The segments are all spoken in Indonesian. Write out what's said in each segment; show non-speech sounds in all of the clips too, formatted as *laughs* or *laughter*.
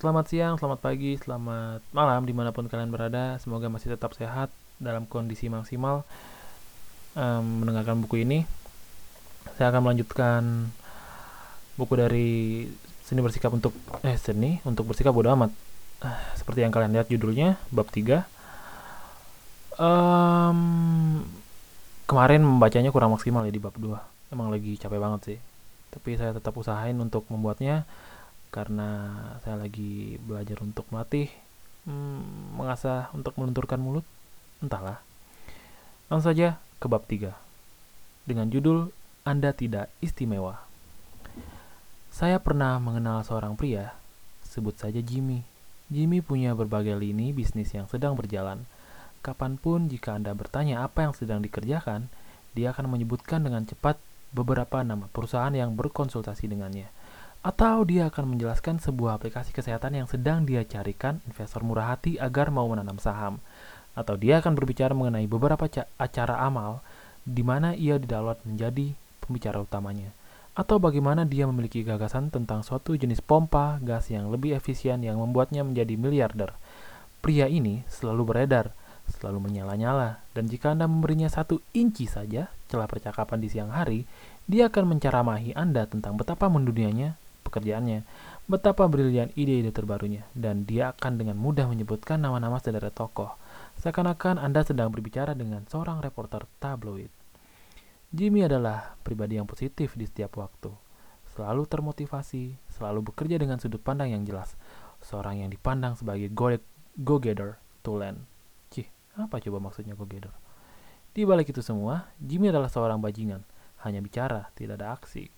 Selamat siang, selamat pagi, selamat malam di mana pun kalian berada. Semoga masih tetap sehat dalam kondisi maksimal um, mendengarkan buku ini. Saya akan melanjutkan buku dari seni bersikap untuk eh seni untuk bersikap bodoh amat. Uh, seperti yang kalian lihat judulnya bab 3. Um, kemarin membacanya kurang maksimal ya di bab 2. Emang lagi capek banget sih. Tapi saya tetap usahain untuk membuatnya karena saya lagi belajar untuk melatih hmm, mengasah untuk melunturkan mulut entahlah. Langsung saja ke bab 3 dengan judul Anda Tidak Istimewa. Saya pernah mengenal seorang pria sebut saja Jimmy. Jimmy punya berbagai lini bisnis yang sedang berjalan. Kapan pun jika Anda bertanya apa yang sedang dikerjakan dia akan menyebutkan dengan cepat beberapa nama perusahaan yang berkonsultasi dengannya atau dia akan menjelaskan sebuah aplikasi kesehatan yang sedang dia carikan investor murah hati agar mau menanam saham. Atau dia akan berbicara mengenai beberapa acara amal di mana ia didownload menjadi pembicara utamanya. Atau bagaimana dia memiliki gagasan tentang suatu jenis pompa gas yang lebih efisien yang membuatnya menjadi miliarder. Pria ini selalu beredar, selalu menyala-nyala, dan jika Anda memberinya satu inci saja celah percakapan di siang hari, dia akan menceramahi Anda tentang betapa mendunianya pekerjaannya, betapa brilian ide-ide terbarunya, dan dia akan dengan mudah menyebutkan nama-nama sederet tokoh, seakan-akan Anda sedang berbicara dengan seorang reporter tabloid. Jimmy adalah pribadi yang positif di setiap waktu, selalu termotivasi, selalu bekerja dengan sudut pandang yang jelas, seorang yang dipandang sebagai go-getter to. Cih, apa coba maksudnya go-getter? Di balik itu semua, Jimmy adalah seorang bajingan, hanya bicara, tidak ada aksi.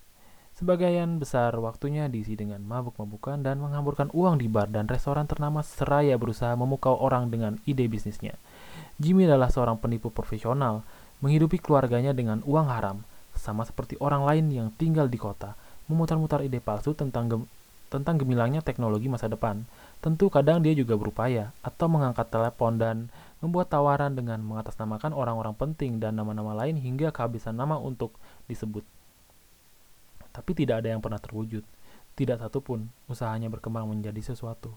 Sebagian besar waktunya diisi dengan mabuk-mabukan dan menghamburkan uang di bar dan restoran ternama seraya berusaha memukau orang dengan ide bisnisnya. Jimmy adalah seorang penipu profesional, menghidupi keluarganya dengan uang haram, sama seperti orang lain yang tinggal di kota, memutar-mutar ide palsu tentang gem tentang gemilangnya teknologi masa depan. Tentu kadang dia juga berupaya atau mengangkat telepon dan membuat tawaran dengan mengatasnamakan orang-orang penting dan nama-nama lain hingga kehabisan nama untuk disebut tapi tidak ada yang pernah terwujud. Tidak satupun usahanya berkembang menjadi sesuatu.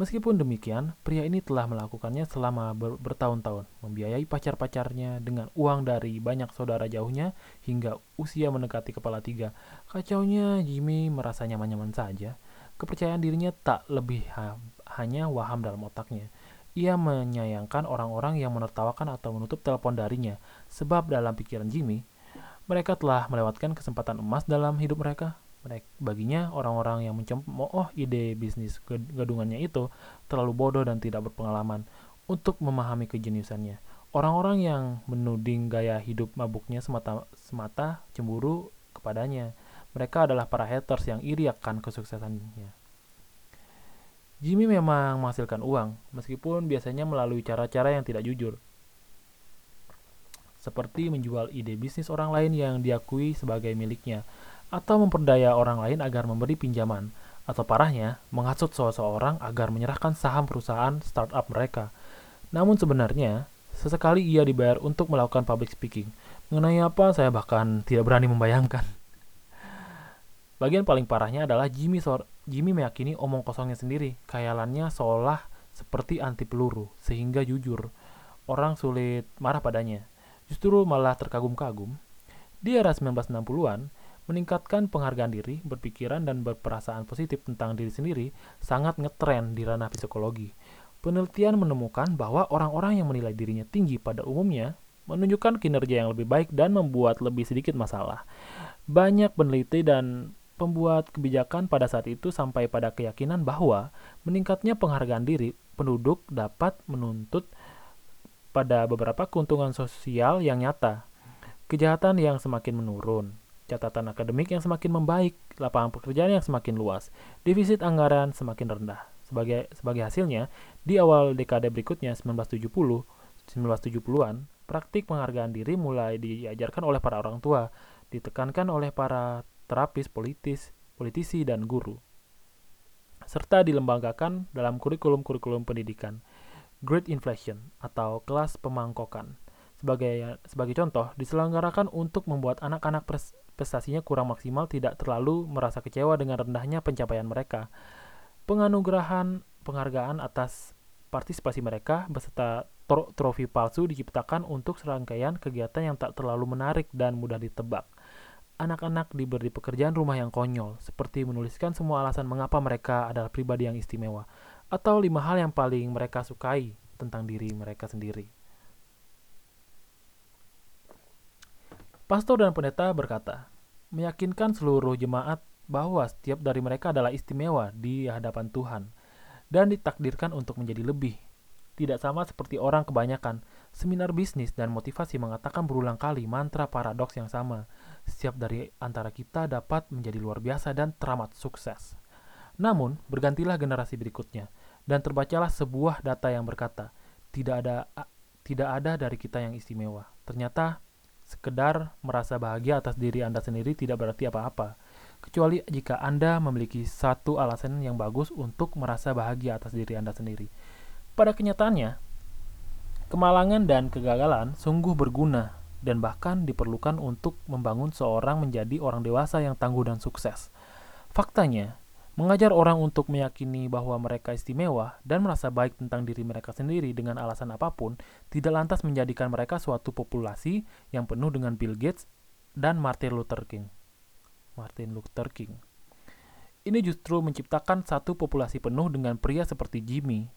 Meskipun demikian, pria ini telah melakukannya selama ber bertahun-tahun, membiayai pacar-pacarnya dengan uang dari banyak saudara jauhnya hingga usia mendekati kepala tiga. Kacaunya, Jimmy merasa nyaman-nyaman saja. Kepercayaan dirinya tak lebih ha hanya waham dalam otaknya. Ia menyayangkan orang-orang yang menertawakan atau menutup telepon darinya, sebab dalam pikiran Jimmy, mereka telah melewatkan kesempatan emas dalam hidup mereka. Mereka, baginya, orang-orang yang mencemooh ide bisnis gadungannya itu terlalu bodoh dan tidak berpengalaman untuk memahami kejeniusannya. Orang-orang yang menuding gaya hidup mabuknya semata-semata cemburu kepadanya. Mereka adalah para haters yang iri akan kesuksesannya. Jimmy memang menghasilkan uang, meskipun biasanya melalui cara-cara yang tidak jujur seperti menjual ide bisnis orang lain yang diakui sebagai miliknya, atau memperdaya orang lain agar memberi pinjaman, atau parahnya, menghasut seseorang agar menyerahkan saham perusahaan startup mereka. Namun sebenarnya, sesekali ia dibayar untuk melakukan public speaking. Mengenai apa, saya bahkan tidak berani membayangkan. Bagian paling parahnya adalah Jimmy, so Jimmy meyakini omong kosongnya sendiri. Khayalannya seolah seperti anti peluru, sehingga jujur, orang sulit marah padanya justru malah terkagum-kagum, di era 1960-an, meningkatkan penghargaan diri, berpikiran, dan berperasaan positif tentang diri sendiri sangat ngetren di ranah psikologi. Penelitian menemukan bahwa orang-orang yang menilai dirinya tinggi pada umumnya menunjukkan kinerja yang lebih baik dan membuat lebih sedikit masalah. Banyak peneliti dan pembuat kebijakan pada saat itu sampai pada keyakinan bahwa meningkatnya penghargaan diri penduduk dapat menuntut pada beberapa keuntungan sosial yang nyata, kejahatan yang semakin menurun, catatan akademik yang semakin membaik, lapangan pekerjaan yang semakin luas, defisit anggaran semakin rendah. Sebagai sebagai hasilnya, di awal dekade berikutnya 1970, 1970-an, praktik penghargaan diri mulai diajarkan oleh para orang tua, ditekankan oleh para terapis politis, politisi dan guru serta dilembagakan dalam kurikulum-kurikulum pendidikan. Great Inflation atau kelas pemangkokan. Sebagai sebagai contoh, diselenggarakan untuk membuat anak-anak prestasinya kurang maksimal tidak terlalu merasa kecewa dengan rendahnya pencapaian mereka. Penganugerahan penghargaan atas partisipasi mereka beserta tro trofi palsu diciptakan untuk serangkaian kegiatan yang tak terlalu menarik dan mudah ditebak. Anak-anak diberi pekerjaan rumah yang konyol, seperti menuliskan semua alasan mengapa mereka adalah pribadi yang istimewa, atau lima hal yang paling mereka sukai tentang diri mereka sendiri. Pastor dan pendeta berkata, meyakinkan seluruh jemaat bahwa setiap dari mereka adalah istimewa di hadapan Tuhan dan ditakdirkan untuk menjadi lebih. Tidak sama seperti orang kebanyakan, seminar bisnis dan motivasi mengatakan berulang kali mantra paradoks yang sama. Setiap dari antara kita dapat menjadi luar biasa dan teramat sukses. Namun, bergantilah generasi berikutnya, dan terbacalah sebuah data yang berkata, tidak ada tidak ada dari kita yang istimewa. Ternyata sekedar merasa bahagia atas diri Anda sendiri tidak berarti apa-apa. Kecuali jika Anda memiliki satu alasan yang bagus untuk merasa bahagia atas diri Anda sendiri. Pada kenyataannya, kemalangan dan kegagalan sungguh berguna dan bahkan diperlukan untuk membangun seorang menjadi orang dewasa yang tangguh dan sukses. Faktanya, Mengajar orang untuk meyakini bahwa mereka istimewa dan merasa baik tentang diri mereka sendiri dengan alasan apa pun tidak lantas menjadikan mereka suatu populasi yang penuh dengan Bill Gates dan Martin Luther King. Martin Luther King. Ini justru menciptakan satu populasi penuh dengan pria seperti Jimmy.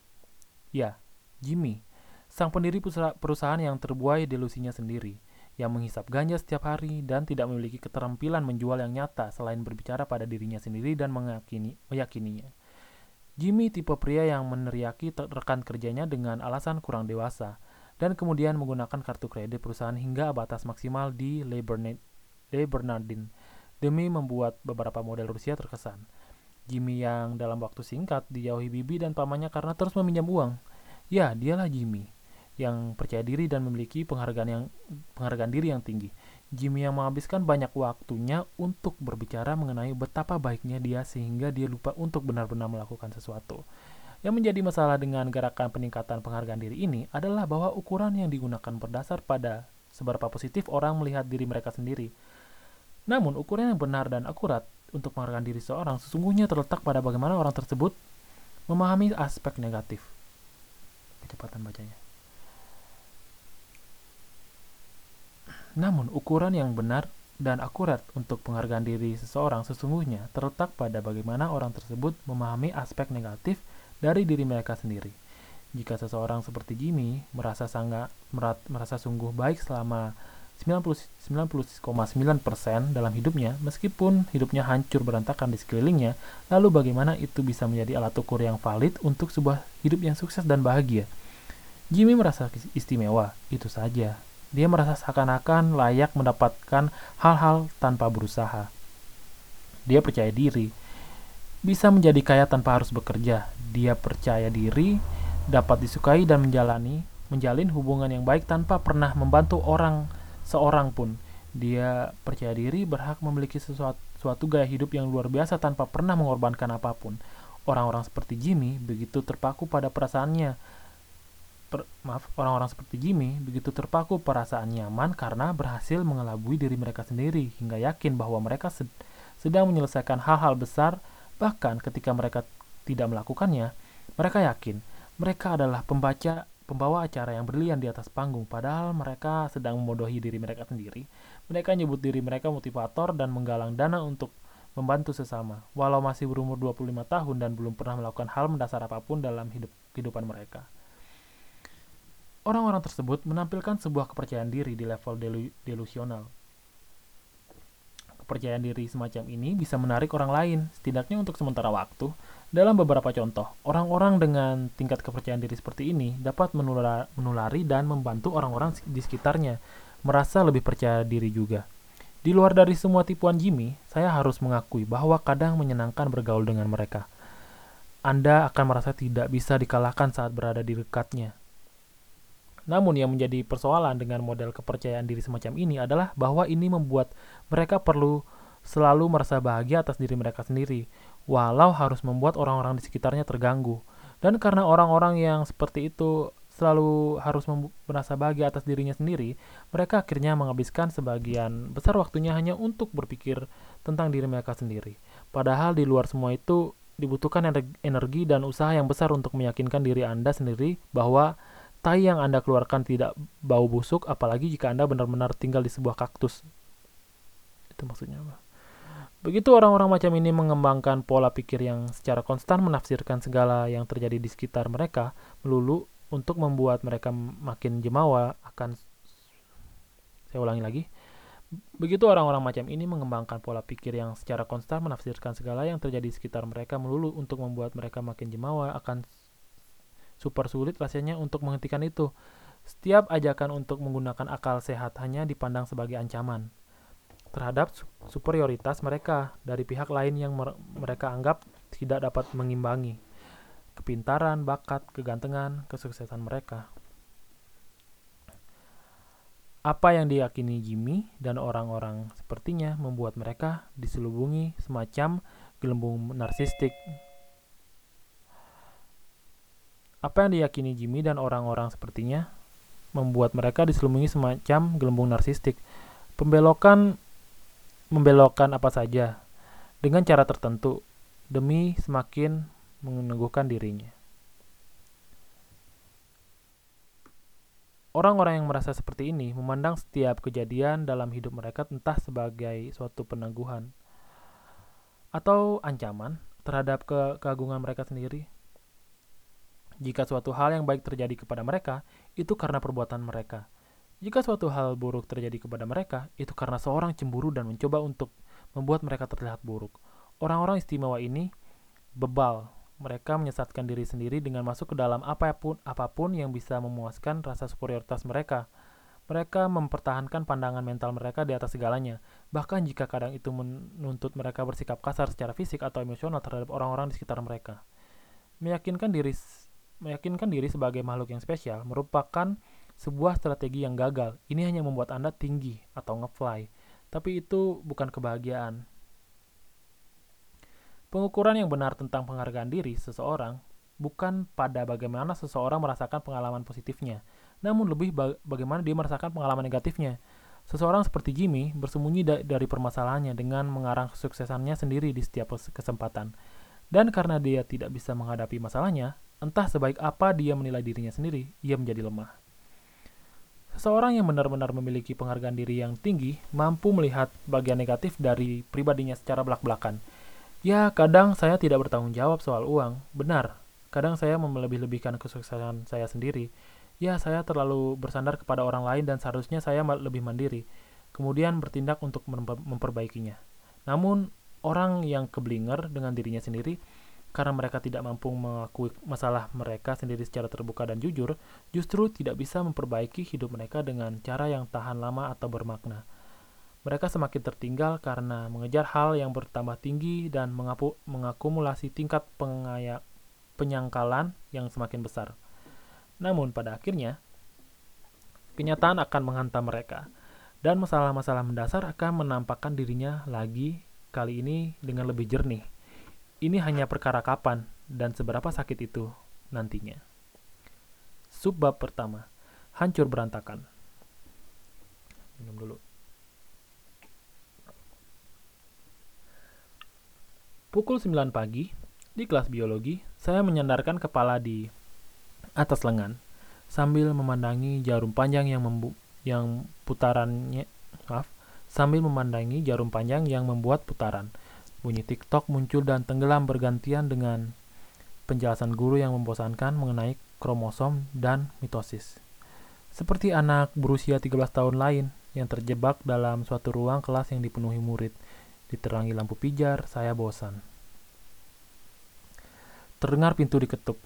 Ya, Jimmy, sang pendiri perusahaan yang terbuai delusinya sendiri yang menghisap ganja setiap hari dan tidak memiliki keterampilan menjual yang nyata selain berbicara pada dirinya sendiri dan meyakini, meyakininya. Jimmy tipe pria yang meneriaki rekan kerjanya dengan alasan kurang dewasa dan kemudian menggunakan kartu kredit perusahaan hingga batas maksimal di Le Bernardin demi membuat beberapa model Rusia terkesan. Jimmy yang dalam waktu singkat dijauhi bibi dan pamannya karena terus meminjam uang. Ya, dialah Jimmy yang percaya diri dan memiliki penghargaan yang penghargaan diri yang tinggi. Jimmy yang menghabiskan banyak waktunya untuk berbicara mengenai betapa baiknya dia sehingga dia lupa untuk benar-benar melakukan sesuatu. Yang menjadi masalah dengan gerakan peningkatan penghargaan diri ini adalah bahwa ukuran yang digunakan berdasar pada seberapa positif orang melihat diri mereka sendiri. Namun, ukuran yang benar dan akurat untuk penghargaan diri seorang sesungguhnya terletak pada bagaimana orang tersebut memahami aspek negatif. Kecepatan bacanya. Namun, ukuran yang benar dan akurat untuk penghargaan diri seseorang sesungguhnya terletak pada bagaimana orang tersebut memahami aspek negatif dari diri mereka sendiri. Jika seseorang seperti Jimmy merasa sangat merat, merasa sungguh baik selama 90,9% dalam hidupnya, meskipun hidupnya hancur berantakan di sekelilingnya, lalu bagaimana itu bisa menjadi alat ukur yang valid untuk sebuah hidup yang sukses dan bahagia? Jimmy merasa istimewa, itu saja. Dia merasa seakan-akan layak mendapatkan hal-hal tanpa berusaha. Dia percaya diri, bisa menjadi kaya tanpa harus bekerja. Dia percaya diri, dapat disukai dan menjalani, menjalin hubungan yang baik tanpa pernah membantu orang seorang pun. Dia percaya diri berhak memiliki sesuatu suatu gaya hidup yang luar biasa tanpa pernah mengorbankan apa pun. Orang-orang seperti Jimmy begitu terpaku pada perasaannya maaf, orang-orang seperti Jimmy begitu terpaku perasaan nyaman karena berhasil mengelabui diri mereka sendiri hingga yakin bahwa mereka sed sedang menyelesaikan hal-hal besar. Bahkan ketika mereka tidak melakukannya mereka yakin mereka adalah pembaca pembawa acara yang berlian di atas panggung. Padahal mereka sedang memodohi diri mereka sendiri. Mereka nyebut diri mereka motivator dan menggalang dana untuk membantu sesama. Walau masih berumur 25 tahun dan belum pernah melakukan hal mendasar apa pun dalam hidup kehidupan mereka Orang-orang tersebut menampilkan sebuah kepercayaan diri di level delu delusional. Kepercayaan diri semacam ini bisa menarik orang lain, setidaknya untuk sementara waktu. Dalam beberapa contoh, orang-orang dengan tingkat kepercayaan diri seperti ini dapat menulari dan membantu orang-orang di sekitarnya merasa lebih percaya diri juga. Di luar dari semua tipuan Jimmy, saya harus mengakui bahwa kadang menyenangkan bergaul dengan mereka. Anda akan merasa tidak bisa dikalahkan saat berada di dekatnya, namun yang menjadi persoalan dengan model kepercayaan diri semacam ini adalah bahwa ini membuat mereka perlu selalu merasa bahagia atas diri mereka sendiri, walau harus membuat orang-orang di sekitarnya terganggu. Dan karena orang-orang yang seperti itu selalu harus merasa bahagia atas dirinya sendiri, mereka akhirnya menghabiskan sebagian besar waktunya hanya untuk berpikir tentang diri mereka sendiri. Padahal di luar semua itu, dibutuhkan energi dan usaha yang besar untuk meyakinkan diri Anda sendiri bahwa tai yang Anda keluarkan tidak bau busuk, apalagi jika Anda benar-benar tinggal di sebuah kaktus. Itu maksudnya apa? Begitu orang-orang macam ini mengembangkan pola pikir yang secara konstan menafsirkan segala yang terjadi di sekitar mereka melulu untuk membuat mereka makin jemawa akan saya ulangi lagi Begitu orang-orang macam ini mengembangkan pola pikir yang secara konstan menafsirkan segala yang terjadi di sekitar mereka melulu untuk membuat mereka makin jemawa akan super sulit rasanya untuk menghentikan itu. Setiap ajakan untuk menggunakan akal sehat hanya dipandang sebagai ancaman terhadap superioritas mereka dari pihak lain yang mereka anggap tidak dapat mengimbangi kepintaran, bakat, kegantengan, kesuksesan mereka. Apa yang diyakini Jimmy dan orang-orang sepertinya membuat mereka diselubungi semacam gelembung narsistik. Apa yang diyakini Jimmy dan orang-orang sepertinya membuat mereka diselubungi semacam gelembung narsistik. Pembelokan membelokkan apa saja dengan cara tertentu demi semakin meneguhkan dirinya. Orang-orang yang merasa seperti ini memandang setiap kejadian dalam hidup mereka entah sebagai suatu peneguhan atau ancaman terhadap ke keagungan mereka sendiri. Jika suatu hal yang baik terjadi kepada mereka, itu karena perbuatan mereka. Jika suatu hal buruk terjadi kepada mereka, itu karena seorang cemburu dan mencoba untuk membuat mereka terlihat buruk. Orang-orang istimewa ini bebal mereka menyesatkan diri sendiri dengan masuk ke dalam apa pun, apa pun yang bisa memuaskan rasa superioritas mereka. Mereka mempertahankan pandangan mental mereka di atas segalanya, bahkan jika kadang itu menuntut mereka bersikap kasar secara fisik atau emosional terhadap orang-orang di sekitar mereka. Meyakinkan diri meyakinkan diri sebagai makhluk yang spesial merupakan sebuah strategi yang gagal. Ini hanya membuat Anda tinggi atau ngefly, tapi itu bukan kebahagiaan. Pengukuran yang benar tentang penghargaan diri seseorang bukan pada bagaimana seseorang merasakan pengalaman positifnya, namun lebih ba bagaimana dia merasakan pengalaman negatifnya. Seseorang seperti Jimmy bersembunyi da dari permasalahannya dengan mengarang kesuksesannya sendiri di setiap kesempatan. Dan karena dia tidak bisa menghadapi masalahnya, entah sebaik apa dia menilai dirinya sendiri, ia menjadi lemah. Seseorang yang benar-benar memiliki penghargaan diri yang tinggi mampu melihat bagian negatif dari pribadinya secara belak-belakan Ya, kadang saya tidak bertanggung jawab soal uang. Benar, kadang saya melebih-lebihkan kesuksesan saya sendiri. Ya, saya terlalu bersandar kepada orang lain dan seharusnya saya lebih mandiri. Kemudian bertindak untuk memperbaikinya. Namun, orang yang keblinger dengan dirinya sendiri karena mereka tidak mampu mengakui masalah mereka sendiri secara terbuka dan jujur, justru tidak bisa memperbaiki hidup mereka dengan cara yang tahan lama atau bermakna. Mereka semakin tertinggal karena mengejar hal yang bertambah tinggi dan mengapu, mengakumulasi tingkat penyangkalan yang semakin besar. Namun pada akhirnya, kenyataan akan menghantam mereka, dan masalah-masalah mendasar akan menampakkan dirinya lagi kali ini dengan lebih jernih. Ini hanya perkara kapan dan seberapa sakit itu nantinya. Subbab pertama, hancur berantakan. Minum dulu. Pukul 9 pagi, di kelas biologi, saya menyandarkan kepala di atas lengan sambil memandangi jarum panjang yang membu yang putarannya maaf, sambil memandangi jarum panjang yang membuat putaran. Bunyi TikTok muncul dan tenggelam bergantian dengan penjelasan guru yang membosankan mengenai kromosom dan mitosis. Seperti anak berusia 13 tahun lain yang terjebak dalam suatu ruang kelas yang dipenuhi murid Diterangi lampu pijar, saya bosan. Terdengar pintu diketuk.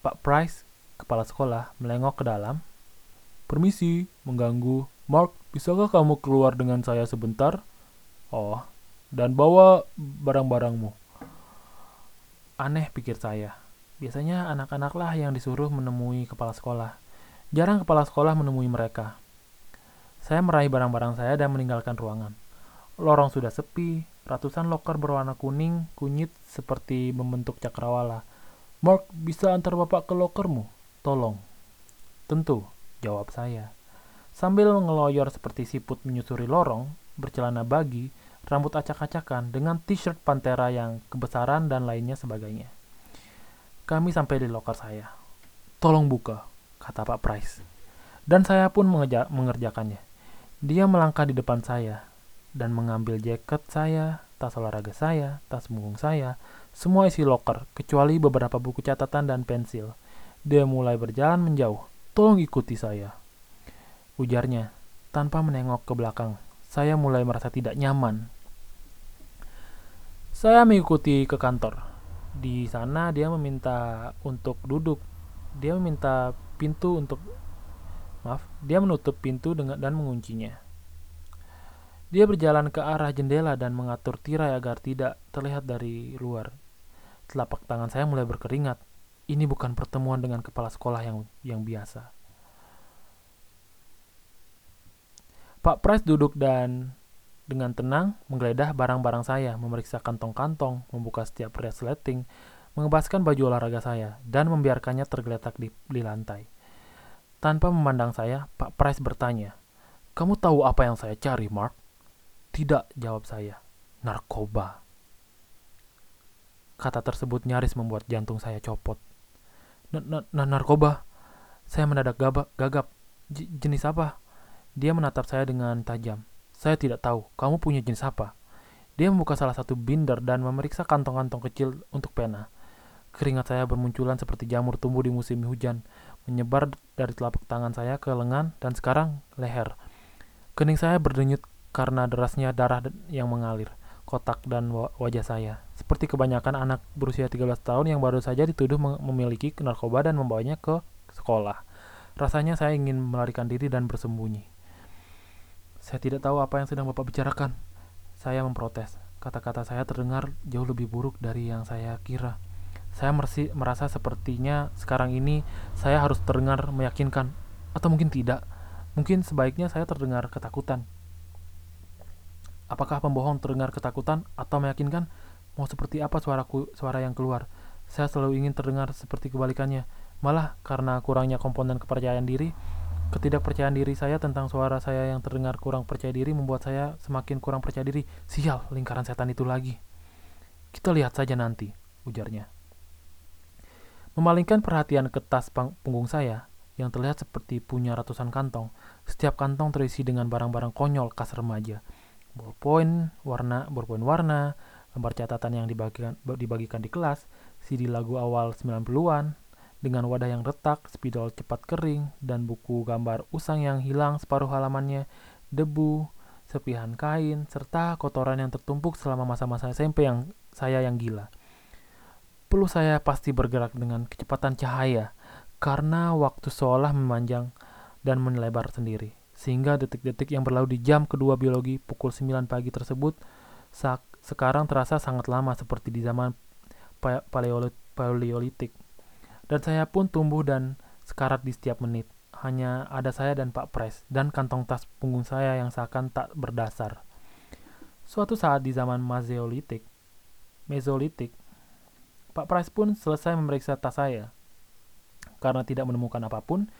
Pak Price, kepala sekolah, melengok ke dalam. Permisi, mengganggu. Mark, bisakah kamu keluar dengan saya sebentar? Oh, dan bawa barang-barangmu. Aneh pikir saya. Biasanya anak-anaklah yang disuruh menemui kepala sekolah. Jarang kepala sekolah menemui mereka. Saya meraih barang-barang saya dan meninggalkan ruangan. Lorong sudah sepi, ratusan loker berwarna kuning kunyit seperti membentuk cakrawala. Mark, bisa antar bapak ke lokermu? Tolong. Tentu, jawab saya. Sambil ngeloyor seperti siput menyusuri lorong, bercelana bagi, rambut acak-acakan, dengan t-shirt Pantera yang kebesaran dan lainnya sebagainya. Kami sampai di loker saya. Tolong buka, kata Pak Price. Dan saya pun mengerjakannya. Dia melangkah di depan saya dan mengambil jaket saya, tas olahraga saya, tas punggung saya, semua isi loker, kecuali beberapa buku catatan dan pensil. Dia mulai berjalan menjauh. Tolong ikuti saya. Ujarnya, tanpa menengok ke belakang. Saya mulai merasa tidak nyaman. Saya mengikuti ke kantor. Di sana dia meminta untuk duduk. Dia meminta pintu untuk Maaf, dia menutup pintu dengan dan menguncinya. Dia berjalan ke arah jendela dan mengatur tirai agar tidak terlihat dari luar. Telapak tangan saya mulai berkeringat. Ini bukan pertemuan dengan kepala sekolah yang yang biasa. Pak Price duduk dan dengan tenang menggeledah barang-barang saya, memeriksa kantong-kantong, membuka setiap resleting, mengebaskan baju olahraga saya, dan membiarkannya tergeletak di, di lantai. Tanpa memandang saya, Pak Price bertanya, Kamu tahu apa yang saya cari, Mark? Tidak, jawab saya. Narkoba. Kata tersebut nyaris membuat jantung saya copot. N narkoba? Saya mendadak gagap. J jenis apa? Dia menatap saya dengan tajam. Saya tidak tahu, kamu punya jenis apa? Dia membuka salah satu binder dan memeriksa kantong-kantong kecil untuk pena. Keringat saya bermunculan seperti jamur tumbuh di musim hujan menyebar dari telapak tangan saya ke lengan dan sekarang leher. Kening saya berdenyut karena derasnya darah yang mengalir kotak dan wajah saya. Seperti kebanyakan anak berusia 13 tahun yang baru saja dituduh memiliki narkoba dan membawanya ke sekolah. Rasanya saya ingin melarikan diri dan bersembunyi. Saya tidak tahu apa yang sedang Bapak bicarakan. Saya memprotes. Kata-kata saya terdengar jauh lebih buruk dari yang saya kira. Saya mersi, merasa sepertinya sekarang ini saya harus terdengar meyakinkan, atau mungkin tidak. Mungkin sebaiknya saya terdengar ketakutan. Apakah pembohong terdengar ketakutan atau meyakinkan? Mau seperti apa suaraku, suara yang keluar? Saya selalu ingin terdengar seperti kebalikannya. Malah karena kurangnya komponen kepercayaan diri, ketidakpercayaan diri saya tentang suara saya yang terdengar kurang percaya diri membuat saya semakin kurang percaya diri. Sial, lingkaran setan itu lagi. Kita lihat saja nanti, ujarnya. Memalingkan perhatian ke tas punggung saya, yang terlihat seperti punya ratusan kantong. Setiap kantong terisi dengan barang-barang konyol khas remaja. Ballpoint warna, ballpoint warna, lembar catatan yang dibagikan, dibagikan di kelas, CD lagu awal 90-an, dengan wadah yang retak, spidol cepat kering, dan buku gambar usang yang hilang separuh halamannya, debu, sepihan kain, serta kotoran yang tertumpuk selama masa-masa SMP yang saya yang gila. Perlu saya pasti bergerak dengan kecepatan cahaya, karena waktu seolah memanjang dan melebar sendiri. Sehingga detik-detik yang berlalu di jam kedua biologi pukul 9 pagi tersebut sekarang terasa sangat lama seperti di zaman paleolitik. Dan saya pun tumbuh dan sekarat di setiap menit. Hanya ada saya dan Pak Pres, dan kantong tas punggung saya yang seakan tak berdasar. Suatu saat di zaman Mesololitik, Mesolitik, Pak Price pun selesai memeriksa tas saya. Karena tidak menemukan apa pun,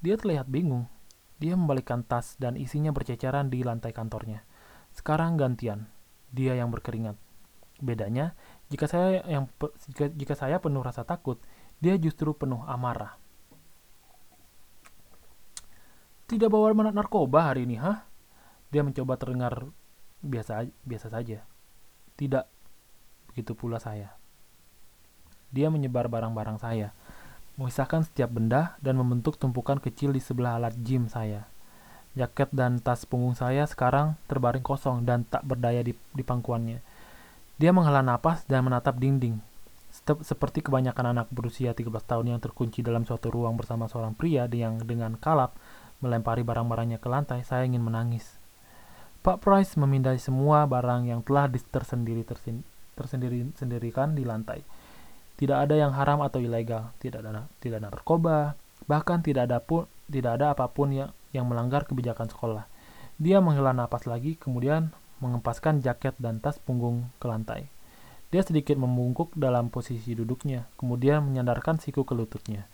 dia terlihat bingung. Dia membalikkan tas dan isinya berceceran di lantai kantornya. Sekarang gantian, dia yang berkeringat. Bedanya, jika saya yang jika, jika saya penuh rasa takut, dia justru penuh amarah. Tidak bawa narkoba hari ini, hah? Dia mencoba terdengar biasa biasa saja. Tidak, begitu pula saya. Dia menyebar barang-barang saya, memisahkan setiap benda dan membentuk tumpukan kecil di sebelah alat gym saya. Jaket dan tas punggung saya sekarang terbaring kosong dan tak berdaya di, di pangkuannya. Dia menghela napas dan menatap dinding. Seperti kebanyakan anak berusia 13 tahun yang terkunci dalam suatu ruang bersama seorang pria yang dengan kalap melempari barang-barangnya ke lantai, saya ingin menangis. Pak Price memindai semua barang yang telah tersendiri tersendiri sendirikan di lantai. Tidak ada yang haram atau ilegal, tidak ada tidak ada narkoba, bahkan tidak ada pun tidak ada apa pun yang yang melanggar kebijakan sekolah. Dia menghela napas lagi, kemudian mengempaskan jaket dan tas punggung ke lantai. Dia sedikit membungkuk dalam posisi duduknya, kemudian menyandarkan siku ke lututnya,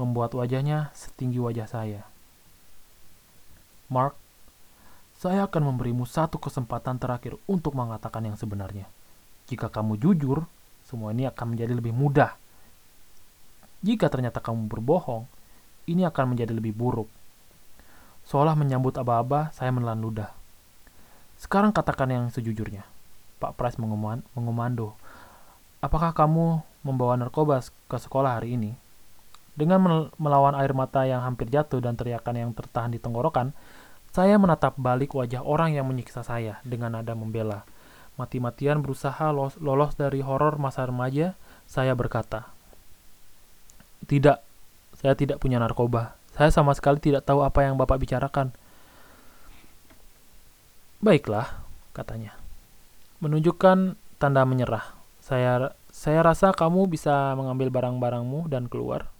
membuat wajahnya setinggi wajah saya. Mark, Saya akan memberimu satu kesempatan terakhir untuk mengatakan yang sebenarnya. Jika kamu jujur, semua ini akan menjadi lebih mudah. Jika ternyata kamu berbohong, ini akan menjadi lebih buruk. Seolah menyambut aba-aba, saya menelan ludah. Sekarang katakan yang sejujurnya. Pak Price mengomando. Apakah kamu membawa narkoba ke sekolah hari ini? Dengan melawan air mata yang hampir jatuh dan teriakan yang tertahan di tenggorokan, saya menatap balik wajah orang yang menyiksa saya dengan nada membela. Mati-matian berusaha lolos dari horor masa remaja, saya berkata, Tidak, saya tidak punya narkoba. Saya sama sekali tidak tahu apa yang Bapak bicarakan. Baiklah, katanya. Menunjukkan tanda menyerah. Saya saya rasa kamu bisa mengambil barang-barangmu dan keluar.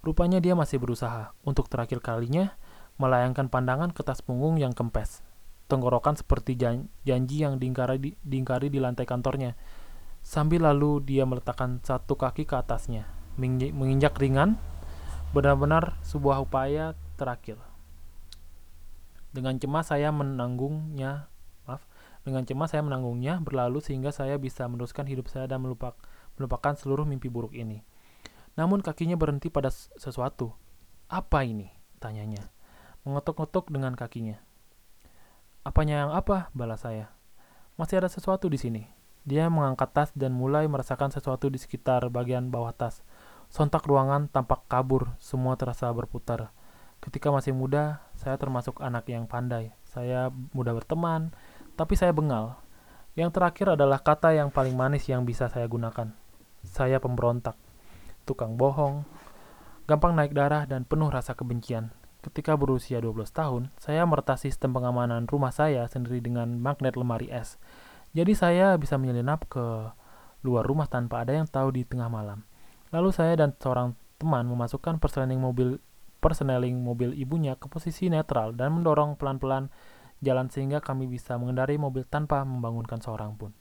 Rupanya dia masih berusaha. Untuk terakhir kalinya, melayangkan pandangan ke tas punggung yang kempes. Tenggorokan seperti janji yang diingkari di, diingkari di lantai kantornya. Sambil lalu dia meletakkan satu kaki ke atasnya, menginjak ringan, benar-benar sebuah upaya terakhir. Dengan cemas saya menanggungnya, dengan cemas saya menanggungnya berlalu sehingga saya bisa meneruskan hidup saya dan melupak, melupakan seluruh mimpi buruk ini. Namun kakinya berhenti pada sesuatu. Apa ini? Tanyanya mengetuk-ngetuk dengan kakinya. Apanya yang apa? Balas saya. Masih ada sesuatu di sini. Dia mengangkat tas dan mulai merasakan sesuatu di sekitar bagian bawah tas. Sontak ruangan tampak kabur, semua terasa berputar. Ketika masih muda, saya termasuk anak yang pandai. Saya mudah berteman, tapi saya bengal. Yang terakhir adalah kata yang paling manis yang bisa saya gunakan. Saya pemberontak, tukang bohong, gampang naik darah dan penuh rasa kebencian. Ketika berusia 12 tahun, saya meretas sistem pengamanan rumah saya sendiri dengan magnet lemari es. Jadi saya bisa menyelinap ke luar rumah tanpa ada yang tahu di tengah malam. Lalu saya dan seorang teman memasukkan persneling mobil persneling mobil ibunya ke posisi netral dan mendorong pelan-pelan jalan sehingga kami bisa mengendarai mobil tanpa membangunkan seorang pun.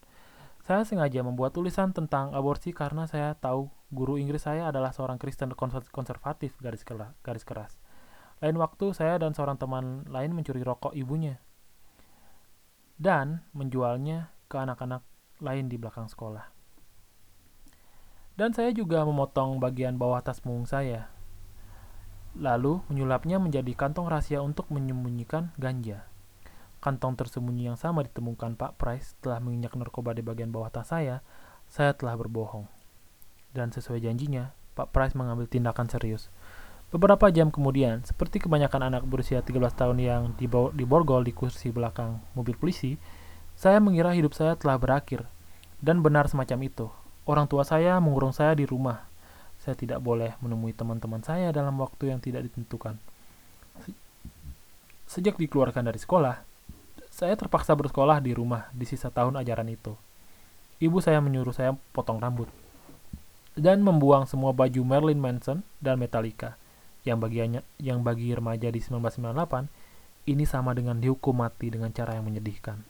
Saya sengaja membuat tulisan tentang aborsi karena saya tahu guru Inggris saya adalah seorang Kristen konservatif garis keras. Lain waktu, saya dan seorang teman lain mencuri rokok ibunya dan menjualnya ke anak-anak lain di belakang sekolah. Dan saya juga memotong bagian bawah tas punggung saya, lalu menyulapnya menjadi kantong rahasia untuk menyembunyikan ganja. Kantong tersembunyi yang sama ditemukan Pak Price setelah menginjak narkoba di bagian bawah tas saya, saya telah berbohong. Dan sesuai janjinya, Pak Price mengambil tindakan serius. Beberapa jam kemudian, seperti kebanyakan anak berusia 13 tahun yang diborgol di kursi belakang mobil polisi, saya mengira hidup saya telah berakhir. Dan benar semacam itu. Orang tua saya mengurung saya di rumah. Saya tidak boleh menemui teman-teman saya dalam waktu yang tidak ditentukan. Sejak dikeluarkan dari sekolah, saya terpaksa bersekolah di rumah di sisa tahun ajaran itu. Ibu saya menyuruh saya potong rambut dan membuang semua baju Marilyn Manson dan Metallica yang bagiannya yang bagi remaja di 1998 ini sama dengan dihukum mati dengan cara yang menyedihkan.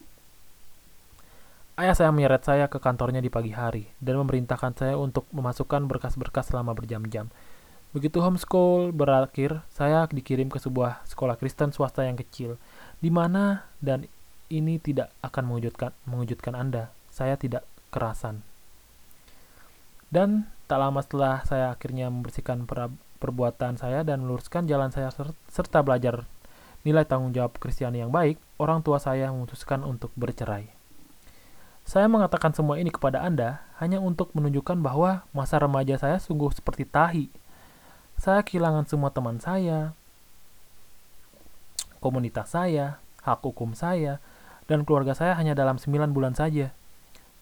Ayah saya menyeret saya ke kantornya di pagi hari dan memerintahkan saya untuk memasukkan berkas-berkas selama berjam-jam. Begitu homeschool berakhir, saya dikirim ke sebuah sekolah Kristen swasta yang kecil, di mana dan ini tidak akan mengejutkan, mengejutkan Anda. Saya tidak kerasan. Dan tak lama setelah saya akhirnya membersihkan perbuatan saya dan meluruskan jalan saya serta belajar nilai tanggung jawab Kristiani yang baik, orang tua saya memutuskan untuk bercerai. Saya mengatakan semua ini kepada Anda hanya untuk menunjukkan bahwa masa remaja saya sungguh seperti tahi. Saya kehilangan semua teman saya, komunitas saya, hak hukum saya, dan keluarga saya hanya dalam 9 bulan saja.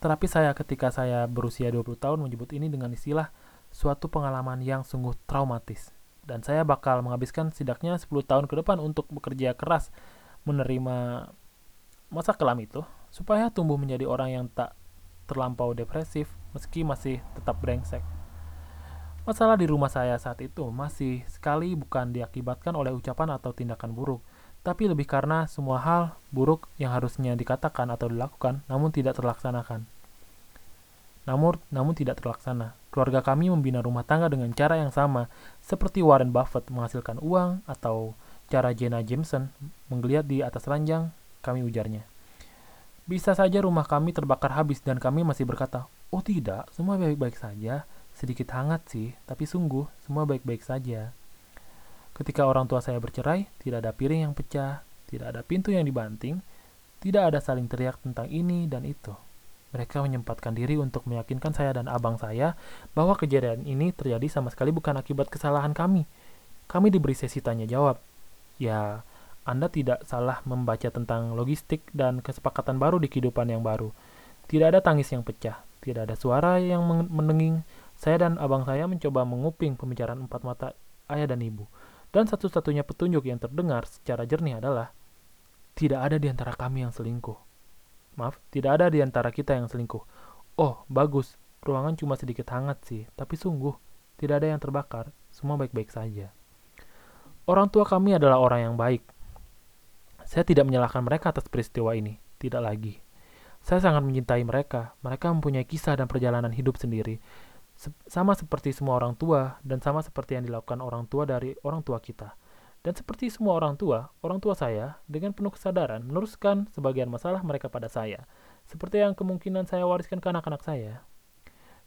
Terapi saya ketika saya berusia 20 tahun menyebut ini dengan istilah suatu pengalaman yang sungguh traumatis. Dan saya bakal menghabiskan setidaknya 10 tahun ke depan untuk bekerja keras menerima masa kelam itu supaya tumbuh menjadi orang yang tak terlampau depresif meski masih tetap brengsek. Masalah di rumah saya saat itu masih sekali bukan diakibatkan oleh ucapan atau tindakan buruk, tapi lebih karena semua hal buruk yang harusnya dikatakan atau dilakukan namun tidak terlaksanakan. Namun, namun tidak terlaksana. Keluarga kami membina rumah tangga dengan cara yang sama, seperti Warren Buffett menghasilkan uang atau secara Jenna Jameson menggeliat di atas ranjang, kami ujarnya. Bisa saja rumah kami terbakar habis dan kami masih berkata, oh tidak, semua baik-baik saja. Sedikit hangat sih, tapi sungguh, semua baik-baik saja. Ketika orang tua saya bercerai, tidak ada piring yang pecah, tidak ada pintu yang dibanting, tidak ada saling teriak tentang ini dan itu. Mereka menyempatkan diri untuk meyakinkan saya dan abang saya bahwa kejadian ini terjadi sama sekali bukan akibat kesalahan kami. Kami diberi sesi tanya jawab. Ya, anda tidak salah membaca tentang logistik dan kesepakatan baru di kehidupan yang baru. Tidak ada tangis yang pecah, tidak ada suara yang mendenging. Saya dan abang saya mencoba menguping pembicaraan empat mata ayah dan ibu. Dan satu-satunya petunjuk yang terdengar secara jernih adalah tidak ada di antara kami yang selingkuh. Maaf, tidak ada di antara kita yang selingkuh. Oh, bagus. Ruangan cuma sedikit hangat sih, tapi sungguh tidak ada yang terbakar. Semua baik-baik saja. Orang tua kami adalah orang yang baik, saya tidak menyalahkan mereka atas peristiwa ini, tidak lagi. Saya sangat mencintai mereka. Mereka mempunyai kisah dan perjalanan hidup sendiri, sama seperti semua orang tua dan sama seperti yang dilakukan orang tua dari orang tua kita. Dan seperti semua orang tua, orang tua saya dengan penuh kesadaran meneruskan sebagian masalah mereka pada saya, seperti yang kemungkinan saya wariskan ke anak-anak saya.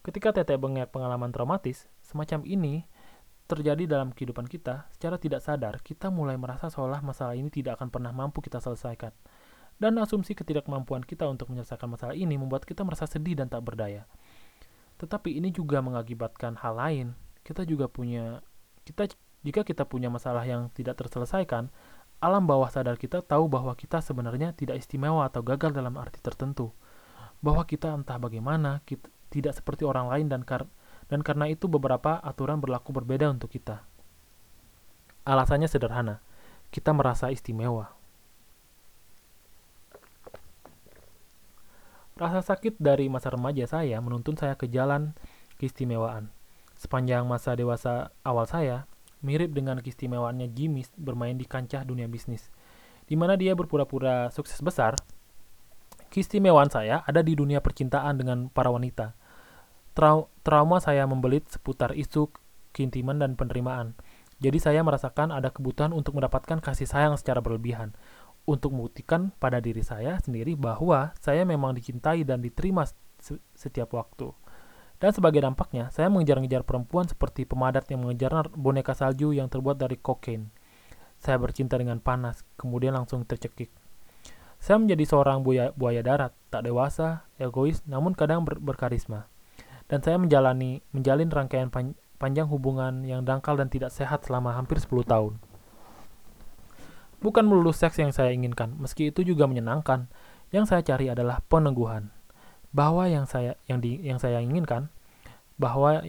Ketika Tete bengek pengalaman traumatis, semacam ini terjadi dalam kehidupan kita, secara tidak sadar kita mulai merasa seolah masalah ini tidak akan pernah mampu kita selesaikan. Dan asumsi ketidakmampuan kita untuk menyelesaikan masalah ini membuat kita merasa sedih dan tak berdaya. Tetapi ini juga mengakibatkan hal lain. Kita juga punya kita jika kita punya masalah yang tidak terselesaikan, alam bawah sadar kita tahu bahwa kita sebenarnya tidak istimewa atau gagal dalam arti tertentu. Bahwa kita entah bagaimana, kita, tidak seperti orang lain dan kar dan karena itu beberapa aturan berlaku berbeda untuk kita. Alasannya sederhana, kita merasa istimewa. Rasa sakit dari masa remaja saya menuntun saya ke jalan keistimewaan. Sepanjang masa dewasa awal saya, mirip dengan keistimewaannya Jimmy bermain di kancah dunia bisnis, di mana dia berpura-pura sukses besar. Keistimewaan saya ada di dunia percintaan dengan para wanita Trau trauma saya membelit seputar isu keintiman dan penerimaan. Jadi saya merasakan ada kebutuhan untuk mendapatkan kasih sayang secara berlebihan, untuk membuktikan pada diri saya sendiri bahwa saya memang dicintai dan diterima setiap waktu. Dan sebagai dampaknya, saya mengejar-ngejar perempuan seperti pemadat yang mengejar boneka salju yang terbuat dari kokain. Saya bercinta dengan panas, kemudian langsung tercekik. Saya menjadi seorang buaya, buaya darat, tak dewasa, egois, namun kadang ber berkarisma dan saya menjalani menjalin rangkaian panjang hubungan yang dangkal dan tidak sehat selama hampir 10 tahun. Bukan melulu seks yang saya inginkan, meski itu juga menyenangkan. Yang saya cari adalah peneguhan bahwa yang saya yang di yang saya inginkan bahwa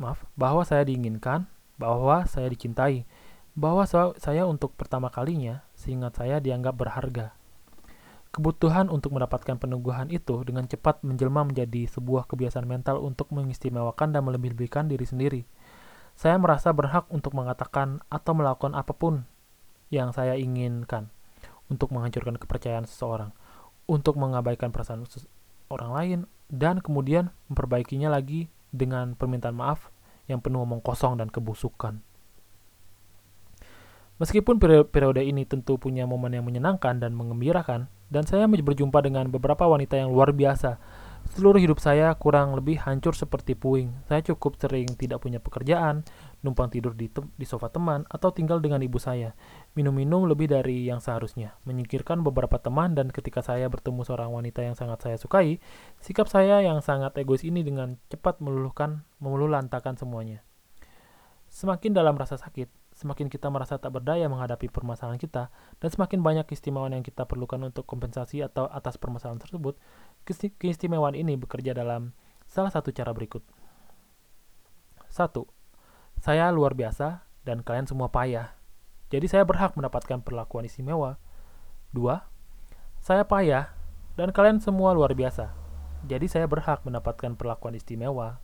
maaf, bahwa saya diinginkan, bahwa saya dicintai, bahwa saya untuk pertama kalinya seingat saya dianggap berharga Kebutuhan untuk mendapatkan peneguhan itu dengan cepat menjelma menjadi sebuah kebiasaan mental untuk mengistimewakan dan melebih-lebihkan diri sendiri. Saya merasa berhak untuk mengatakan atau melakukan apa pun yang saya inginkan untuk menghancurkan kepercayaan seseorang, untuk mengabaikan perasaan orang lain, dan kemudian memperbaikinya lagi dengan permintaan maaf yang penuh omong kosong dan kebusukan. Meskipun periode ini tentu punya momen yang menyenangkan dan mengembirakan, dan saya berjumpa dengan beberapa wanita yang luar biasa. Seluruh hidup saya kurang lebih hancur seperti puing. Saya cukup sering tidak punya pekerjaan, numpang tidur di, di sofa teman, atau tinggal dengan ibu saya. Minum-minum lebih dari yang seharusnya. Menyingkirkan beberapa teman dan ketika saya bertemu seorang wanita yang sangat saya sukai, sikap saya yang sangat egois ini dengan cepat meluluhkan, meluluhlantakan semuanya. Semakin dalam rasa sakit, semakin kita merasa tak berdaya menghadapi permasalahan kita, dan semakin banyak keistimewaan yang kita perlukan untuk kompensasi atau atas permasalahan tersebut, keistimewaan ini bekerja dalam salah satu cara berikut. Satu, Saya luar biasa dan kalian semua payah. Jadi saya berhak mendapatkan perlakuan istimewa. Dua, Saya payah dan kalian semua luar biasa. Jadi saya berhak mendapatkan perlakuan istimewa.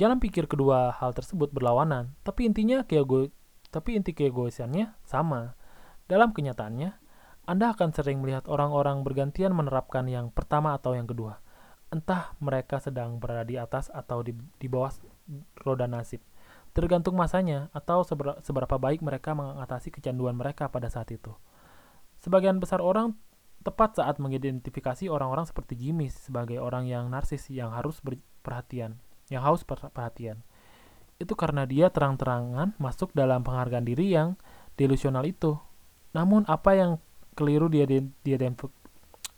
Jangan pikir kedua hal tersebut berlawanan, tapi intinya keego tapi inti keegoisannya sama. Dalam kenyataannya, Anda akan sering melihat orang-orang bergantian menerapkan yang pertama atau yang kedua. Entah mereka sedang berada di atas atau di, di bawah roda nasib. tergantung masanya atau seberapa baik mereka mengatasi kecanduan mereka pada saat itu. Sebagian besar orang tepat saat mengidentifikasi orang-orang seperti Jimmy sebagai orang yang narsis yang harus perhatian, yang haus perhatian. Itu karena dia terang-terangan masuk dalam penghargaan diri yang delusional itu. Namun apa yang keliru dia dia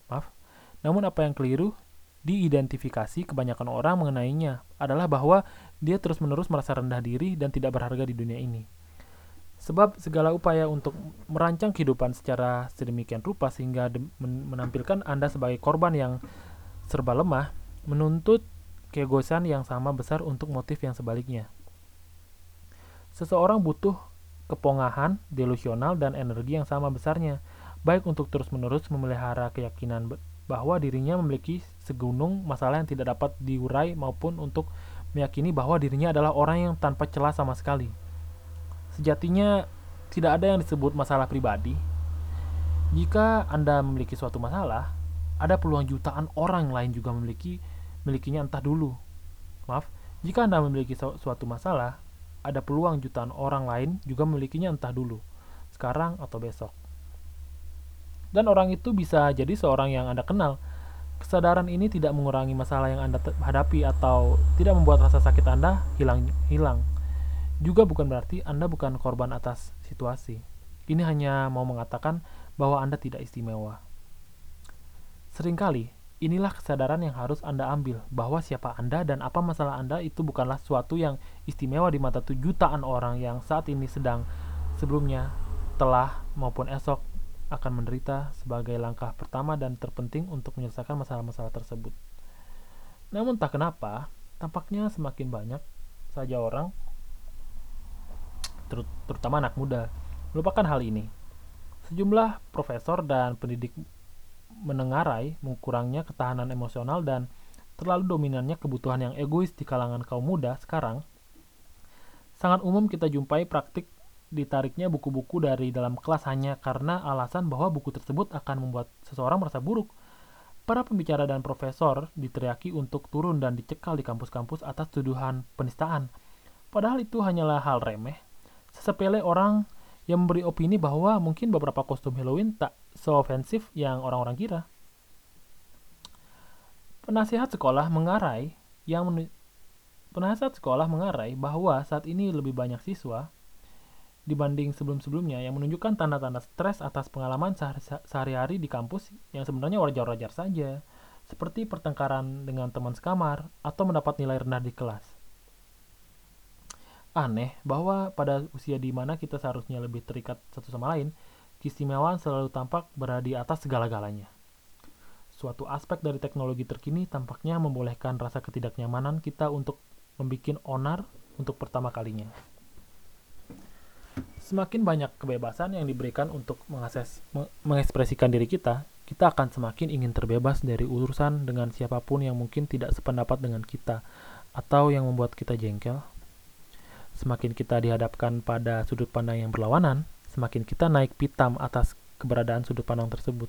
maaf. Namun apa yang keliru diidentifikasi kebanyakan orang mengenainya adalah bahwa dia terus-menerus merasa rendah diri dan tidak berharga di dunia ini. Sebab segala upaya untuk merancang kehidupan secara sedemikian rupa sehingga menampilkan Anda sebagai korban yang serba lemah, menuntut keegoisan yang sama besar untuk motif yang sebaliknya. Seseorang butuh kepongahan, delusional, dan energi yang sama besarnya, baik untuk terus-menerus memelihara keyakinan bahwa dirinya memiliki segunung masalah yang tidak dapat diurai maupun untuk meyakini bahwa dirinya adalah orang yang tanpa celah sama sekali. Sejatinya, tidak ada yang disebut masalah pribadi. Jika Anda memiliki suatu masalah, ada peluang jutaan orang lain juga memiliki milikinya entah dulu. Maaf, jika Anda memiliki suatu masalah, ada peluang jutaan orang lain juga memilikinya entah dulu, sekarang atau besok. Dan orang itu bisa jadi seorang yang Anda kenal. Kesadaran ini tidak mengurangi masalah yang Anda hadapi atau tidak membuat rasa sakit Anda hilang hilang juga bukan berarti Anda bukan korban atas situasi. Ini hanya mau mengatakan bahwa Anda tidak istimewa. Seringkali, inilah kesadaran yang harus Anda ambil, bahwa siapa Anda dan apa masalah Anda itu bukanlah suatu yang istimewa di mata jutaan orang yang saat ini sedang sebelumnya, telah, maupun esok akan menderita sebagai langkah pertama dan terpenting untuk menyelesaikan masalah-masalah tersebut. Namun tak kenapa, tampaknya semakin banyak saja orang terutama anak muda, melupakan hal ini. Sejumlah profesor dan pendidik menengarai mengukurangnya ketahanan emosional dan terlalu dominannya kebutuhan yang egois di kalangan kaum muda sekarang, sangat umum kita jumpai praktik ditariknya buku-buku dari dalam kelas hanya karena alasan bahwa buku tersebut akan membuat seseorang merasa buruk. Para pembicara dan profesor diteriaki untuk turun dan dicekal di kampus-kampus atas tuduhan penistaan. Padahal itu hanyalah hal remeh sesepele orang yang memberi opini bahwa mungkin beberapa kostum Halloween tak seofensif yang orang-orang kira. Penasihat sekolah mengarai yang penasihat sekolah mengarai bahwa saat ini lebih banyak siswa dibanding sebelum-sebelumnya yang menunjukkan tanda-tanda stres atas pengalaman sehari-hari di kampus yang sebenarnya wajar-wajar saja, seperti pertengkaran dengan teman sekamar atau mendapat nilai rendah di kelas aneh bahwa pada usia di mana kita seharusnya lebih terikat satu sama lain, keistimewaan selalu tampak berada di atas segala-galanya. Suatu aspek dari teknologi terkini tampaknya membolehkan rasa ketidaknyamanan kita untuk membuat onar untuk pertama kalinya. Semakin banyak kebebasan yang diberikan untuk mengakses, mengekspresikan diri kita, kita akan semakin ingin terbebas dari urusan dengan siapa pun yang mungkin tidak sependapat dengan kita atau yang membuat kita jengkel Semakin kita dihadapkan pada sudut pandang yang berlawanan, semakin kita naik pitam atas keberadaan sudut pandang tersebut.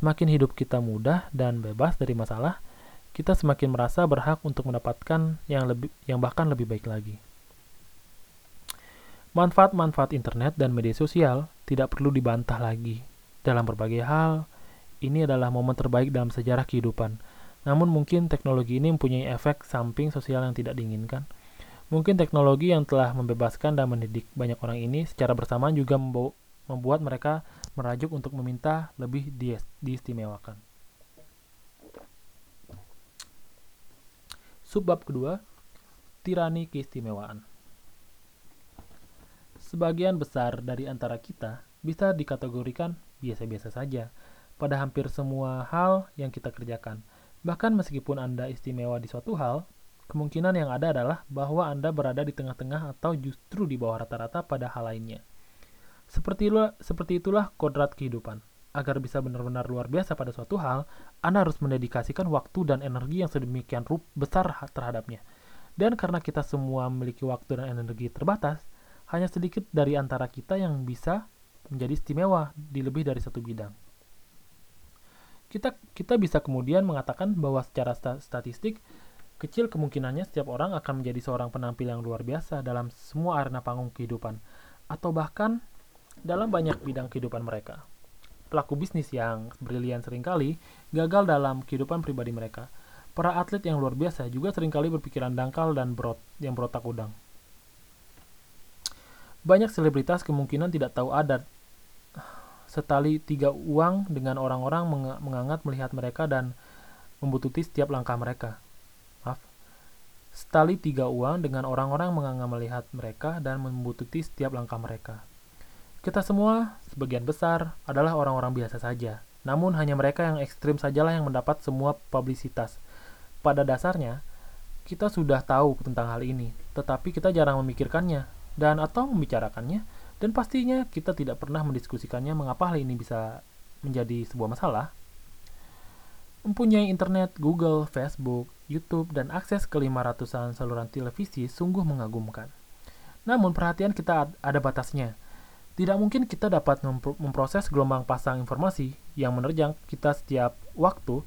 Semakin hidup kita mudah dan bebas dari masalah, kita semakin merasa berhak untuk mendapatkan yang lebih yang bahkan lebih baik lagi. Manfaat-manfaat internet dan media sosial tidak perlu dibantah lagi. Dalam berbagai hal, ini adalah momen terbaik dalam sejarah kehidupan. Namun mungkin teknologi ini mempunyai efek samping sosial yang tidak diinginkan. Mungkin teknologi yang telah membebaskan dan mendidik banyak orang ini secara bersamaan juga membuat mereka merajuk untuk meminta lebih di diistimewakan. Subbab kedua, tirani keistimewaan. Sebagian besar dari antara kita bisa dikategorikan biasa-biasa saja pada hampir semua hal yang kita kerjakan. Bahkan meskipun Anda istimewa di suatu hal, Kemungkinan yang ada adalah bahwa Anda berada di tengah-tengah atau justru di bawah rata-rata pada hal lainnya. Seperti itulah, seperti itulah kodrat kehidupan. Agar bisa benar-benar luar biasa pada suatu hal, Anda harus mendedikasikan waktu dan energi yang sedemikian besar terhadapnya. Dan karena kita semua memiliki waktu dan energi terbatas, hanya sedikit dari antara kita yang bisa menjadi istimewa di lebih dari satu bidang. Kita kita bisa kemudian mengatakan bahwa secara statistik Kecil kemungkinannya setiap orang akan menjadi seorang penampil yang luar biasa dalam semua arena panggung kehidupan, atau bahkan dalam banyak bidang kehidupan mereka. Pelaku bisnis yang brilian sering kali gagal dalam kehidupan pribadi mereka. Para atlet yang luar biasa juga sering kali berpikiran dangkal dan berot yang berotak udang. Banyak selebritas kemungkinan tidak tahu adat setali tiga uang dengan orang-orang mengangat melihat mereka dan membututi setiap langkah mereka. Setali tiga uang dengan orang-orang menganga melihat mereka dan membututi setiap langkah mereka. Kita semua, sebagian besar, adalah orang-orang biasa saja. Namun hanya mereka yang ekstrim sajalah yang mendapat semua publisitas. Pada dasarnya, kita sudah tahu tentang hal ini, tetapi kita jarang memikirkannya dan atau membicarakannya, dan pastinya kita tidak pernah mendiskusikannya mengapa hal ini bisa menjadi sebuah masalah. Mempunyai internet, Google, Facebook, YouTube, dan akses ke 500-an saluran televisi sungguh mengagumkan. Namun perhatian kita ada batasnya. Tidak mungkin kita dapat memproses gelombang pasang informasi yang menerjang kita setiap waktu,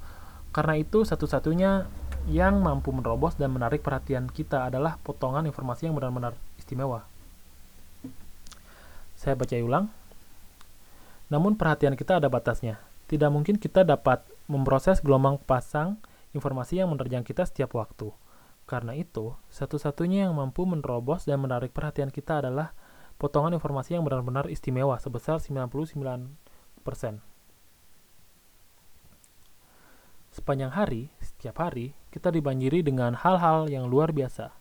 karena itu satu-satunya yang mampu menerobos dan menarik perhatian kita adalah potongan informasi yang benar-benar istimewa. Saya baca ulang. Namun perhatian kita ada batasnya. Tidak mungkin kita dapat memproses gelombang pasang informasi yang menerjang kita setiap waktu. Karena itu, satu-satunya yang mampu menerobos dan menarik perhatian kita adalah potongan informasi yang benar-benar istimewa sebesar 99%. Sepanjang hari, setiap hari, kita dibanjiri dengan hal-hal yang luar biasa.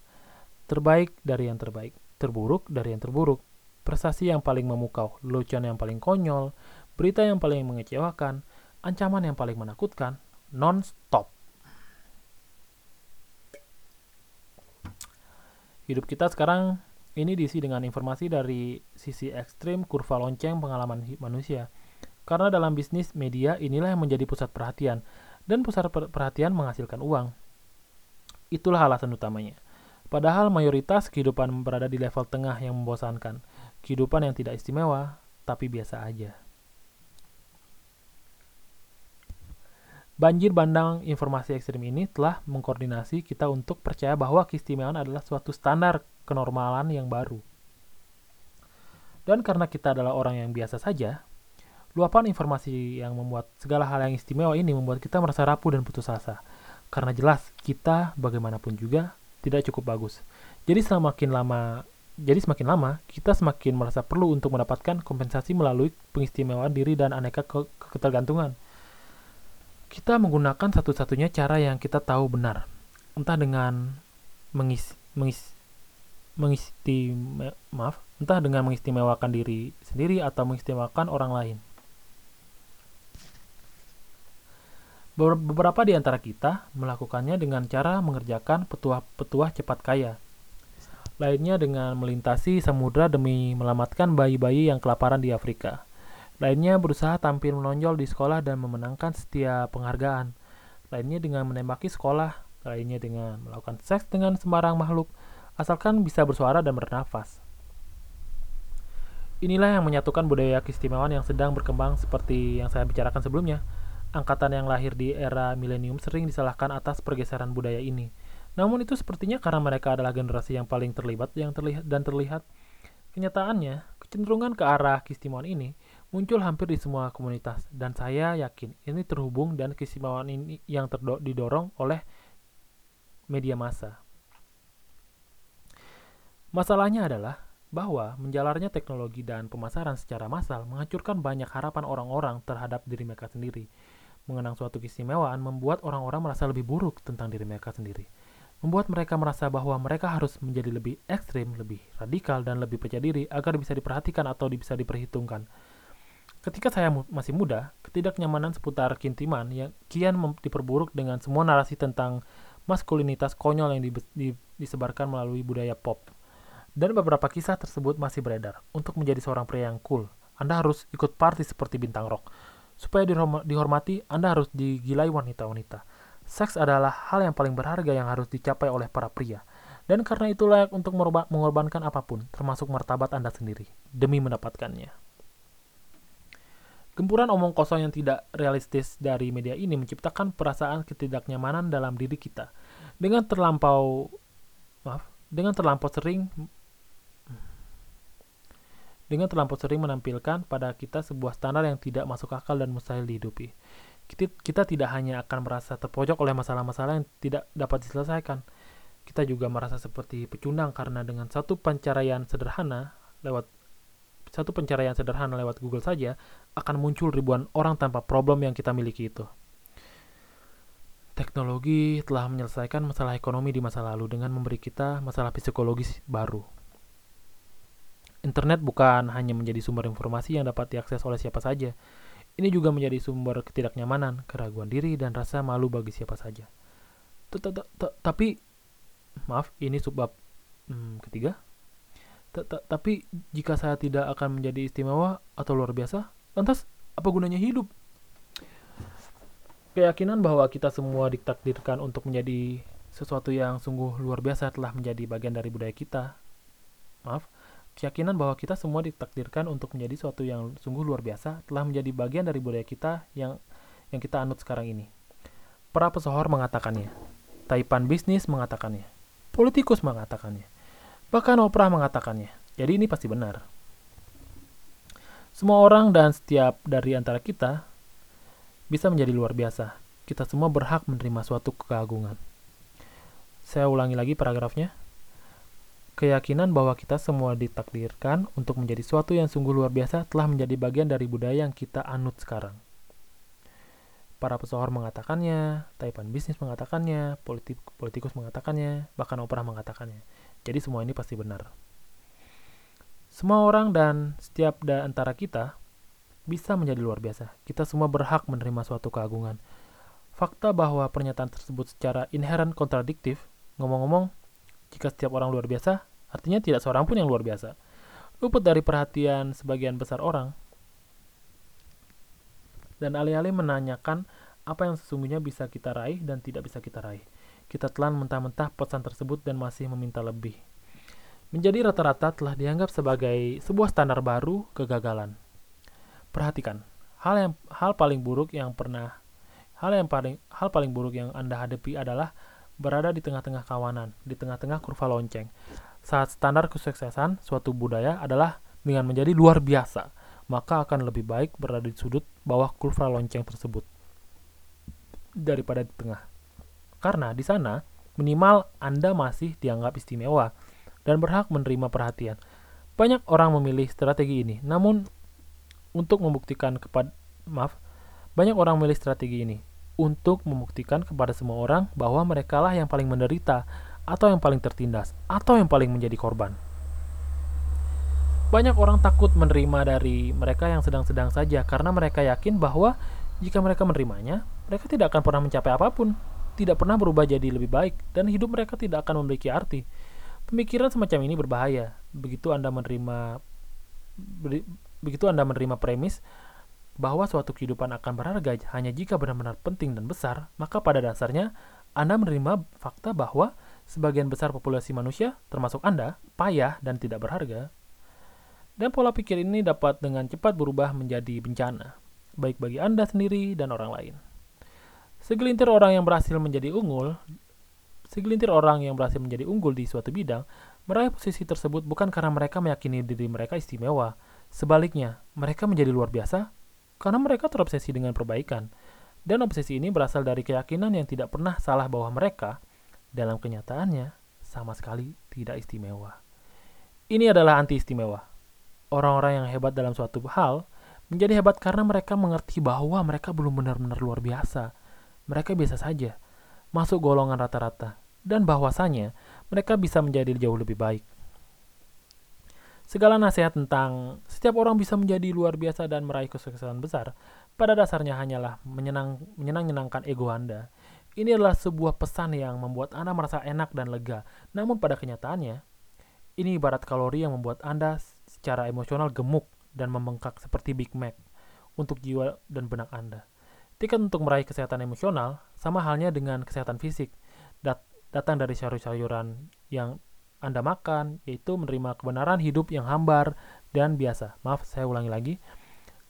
Terbaik dari yang terbaik, terburuk dari yang terburuk, prestasi yang paling memukau, lucuan yang paling konyol, berita yang paling mengecewakan, ancaman yang paling menakutkan non-stop. Hidup kita sekarang ini diisi dengan informasi dari sisi ekstrim kurva lonceng pengalaman manusia. Karena dalam bisnis media inilah yang menjadi pusat perhatian dan pusat perhatian menghasilkan uang. Itulah alasan utamanya. Padahal mayoritas kehidupan berada di level tengah yang membosankan. Kehidupan yang tidak istimewa, tapi biasa aja. Banjir bandang informasi ekstrim ini telah mengkoordinasi kita untuk percaya bahwa keistimewaan adalah suatu standar kenormalan yang baru. Dan karena kita adalah orang yang biasa saja, luapan informasi yang membuat segala hal yang istimewa ini membuat kita merasa rapuh dan putus asa. Karena jelas kita bagaimanapun juga tidak cukup bagus. Jadi semakin lama jadi semakin lama kita semakin merasa perlu untuk mendapatkan kompensasi melalui pengistimewaan diri dan aneka ke ketergantungan kita menggunakan satu-satunya cara yang kita tahu benar, entah dengan mengis, mengis, mengistime, maaf, entah dengan mengistimewakan diri sendiri atau mengistimewakan orang lain. Beberapa di antara kita melakukannya dengan cara mengerjakan petuah-petuah cepat kaya. Lainnya dengan melintasi samudra demi melamatkan bayi-bayi yang kelaparan di Afrika. Lainnya berusaha tampil menonjol di sekolah dan memenangkan setiap penghargaan. Lainnya dengan menembaki sekolah, lainnya dengan melakukan seks dengan sembarang makhluk, asalkan bisa bersuara dan bernafas. Inilah yang menyatukan budaya keistimewaan yang sedang berkembang seperti yang saya bicarakan sebelumnya. Angkatan yang lahir di era milenium sering disalahkan atas pergeseran budaya ini. Namun itu sepertinya karena mereka adalah generasi yang paling terlibat yang terlihat dan terlihat. Kenyataannya, kecenderungan ke arah keistimewaan ini muncul hampir di semua komunitas dan saya yakin ini terhubung dan keistimewaan ini yang didorong oleh media massa. Masalahnya adalah bahwa menjalarnya teknologi dan pemasaran secara massal menghancurkan banyak harapan orang-orang terhadap diri mereka sendiri. Mengenang suatu keistimewaan membuat orang-orang merasa lebih buruk tentang diri mereka sendiri. Membuat mereka merasa bahwa mereka harus menjadi lebih ekstrim, lebih radikal, dan lebih percaya diri agar bisa diperhatikan atau bisa diperhitungkan Ketika saya mu masih muda, ketidaknyamanan seputar kintiman yang kian diperburuk dengan semua narasi tentang maskulinitas konyol yang di di disebarkan melalui budaya pop. Dan beberapa kisah tersebut masih beredar. Untuk menjadi seorang pria yang cool, Anda harus ikut party seperti bintang rock. Supaya dihormati, Anda harus digilai wanita-wanita. Seks adalah hal yang paling berharga yang harus dicapai oleh para pria. Dan karena itu layak untuk mengorbankan apa pun, termasuk martabat Anda sendiri, demi mendapatkannya. Gempuran omong kosong yang tidak realistis dari media ini menciptakan perasaan ketidaknyamanan dalam diri kita. Dengan terlampau maaf, dengan terlampau sering dengan terlampau sering menampilkan pada kita sebuah standar yang tidak masuk akal dan mustahil dihidupi. Kita, kita tidak hanya akan merasa terpojok oleh masalah-masalah yang tidak dapat diselesaikan, kita juga merasa seperti pecundang karena dengan satu pencarian sederhana lewat satu pencarian sederhana lewat Google saja akan muncul ribuan orang tanpa problem yang kita miliki itu. Teknologi telah menyelesaikan masalah ekonomi di masa lalu dengan memberi kita masalah psikologis baru. Internet bukan hanya menjadi sumber informasi yang dapat diakses oleh siapa saja. Ini juga menjadi sumber ketidaknyamanan, keraguan diri, dan rasa malu bagi siapa saja. Tapi, maaf, ini subbab hmm, ketiga. Tapi jika saya tidak akan menjadi istimewa atau luar biasa, lantas apa gunanya hidup? Keyakinan bahwa kita semua ditakdirkan untuk menjadi sesuatu yang sungguh luar biasa telah menjadi bagian dari budaya kita. Maaf, keyakinan bahwa kita semua ditakdirkan untuk menjadi sesuatu yang sungguh luar biasa telah menjadi bagian dari budaya kita yang yang kita anut sekarang ini. Para pesohor mengatakannya, taipan bisnis mengatakannya, politikus mengatakannya, bahkan Oprah mengatakannya. Jadi ini pasti benar. Semua orang dan setiap dari antara kita bisa menjadi luar biasa. Kita semua berhak menerima suatu keagungan. Saya ulangi lagi paragrafnya. Keyakinan bahwa kita semua ditakdirkan untuk menjadi suatu yang sungguh luar biasa telah menjadi bagian dari budaya yang kita anut sekarang. Para pesohor mengatakannya, taipan bisnis mengatakannya, politik, politikus mengatakannya, bahkan opera mengatakannya. Jadi semua ini pasti benar. Semua orang dan setiap da antara kita bisa menjadi luar biasa. Kita semua berhak menerima suatu keagungan. Fakta bahwa pernyataan tersebut secara inherent kontradiktif, ngomong-ngomong, jika setiap orang luar biasa, artinya tidak seorang pun yang luar biasa. Luput dari perhatian sebagian besar orang, dan alih-alih menanyakan apa yang sesungguhnya bisa kita raih dan tidak bisa kita raih. Kita telan mentah-mentah pesan tersebut dan masih meminta lebih. Menjadi rata-rata telah dianggap sebagai sebuah standar baru kegagalan. Perhatikan, hal yang hal paling buruk yang pernah hal yang paling hal paling buruk yang Anda hadapi adalah berada di tengah-tengah kawanan, di tengah-tengah kurva lonceng. Saat standar kesuksesan suatu budaya adalah dengan menjadi luar biasa, maka akan lebih baik berada di sudut bawah kurva lonceng tersebut daripada di tengah. Karena di sana minimal Anda masih dianggap istimewa dan berhak menerima perhatian. Banyak orang memilih strategi ini, namun untuk membuktikan kepada maaf, banyak orang memilih strategi ini untuk membuktikan kepada semua orang bahwa mereka lah yang paling menderita atau yang paling tertindas atau yang paling menjadi korban. Banyak orang takut menerima dari mereka yang sedang-sedang saja karena mereka yakin bahwa jika mereka menerimanya, mereka tidak akan pernah mencapai apa pun, tidak pernah berubah jadi lebih baik, dan hidup mereka tidak akan memiliki arti. Pemikiran semacam ini berbahaya. Begitu Anda menerima Begitu Anda menerima premis bahwa suatu kehidupan akan berharga hanya jika benar-benar penting dan besar, maka pada dasarnya Anda menerima fakta bahwa sebagian besar populasi manusia, termasuk Anda, payah dan tidak berharga. Dan pola pikir ini dapat dengan cepat berubah menjadi bencana, baik bagi Anda sendiri dan orang lain. Segelintir orang yang berhasil menjadi unggul, segelintir orang yang berhasil menjadi unggul di suatu bidang, meraih posisi tersebut bukan karena mereka meyakini diri mereka istimewa, Sebaliknya, mereka menjadi luar biasa karena mereka terobsesi dengan perbaikan. Dan obsesi ini berasal dari keyakinan yang tidak pernah salah bahwa mereka, dalam kenyataannya, sama sekali tidak istimewa. Ini adalah anti istimewa. Orang-orang yang hebat dalam suatu hal menjadi hebat karena mereka mengerti bahwa mereka belum benar-benar luar biasa. Mereka biasa saja, masuk golongan rata-rata, dan bahwasanya mereka bisa menjadi jauh lebih baik. Segala nasihat tentang setiap orang bisa menjadi luar biasa dan meraih kesuksesan besar, pada dasarnya hanyalah menyenang, menyenang-nyenangkan ego Anda. Ini adalah sebuah pesan yang membuat Anda merasa enak dan lega. Namun pada kenyataannya, ini ibarat kalori yang membuat Anda secara emosional gemuk dan membengkak seperti Big Mac untuk jiwa dan benak Anda. Tiket untuk meraih kesehatan emosional sama halnya dengan kesehatan fisik. Dat datang dari sayur-sayuran yang anda makan, yaitu menerima kebenaran hidup yang hambar dan biasa. Maaf, saya ulangi lagi.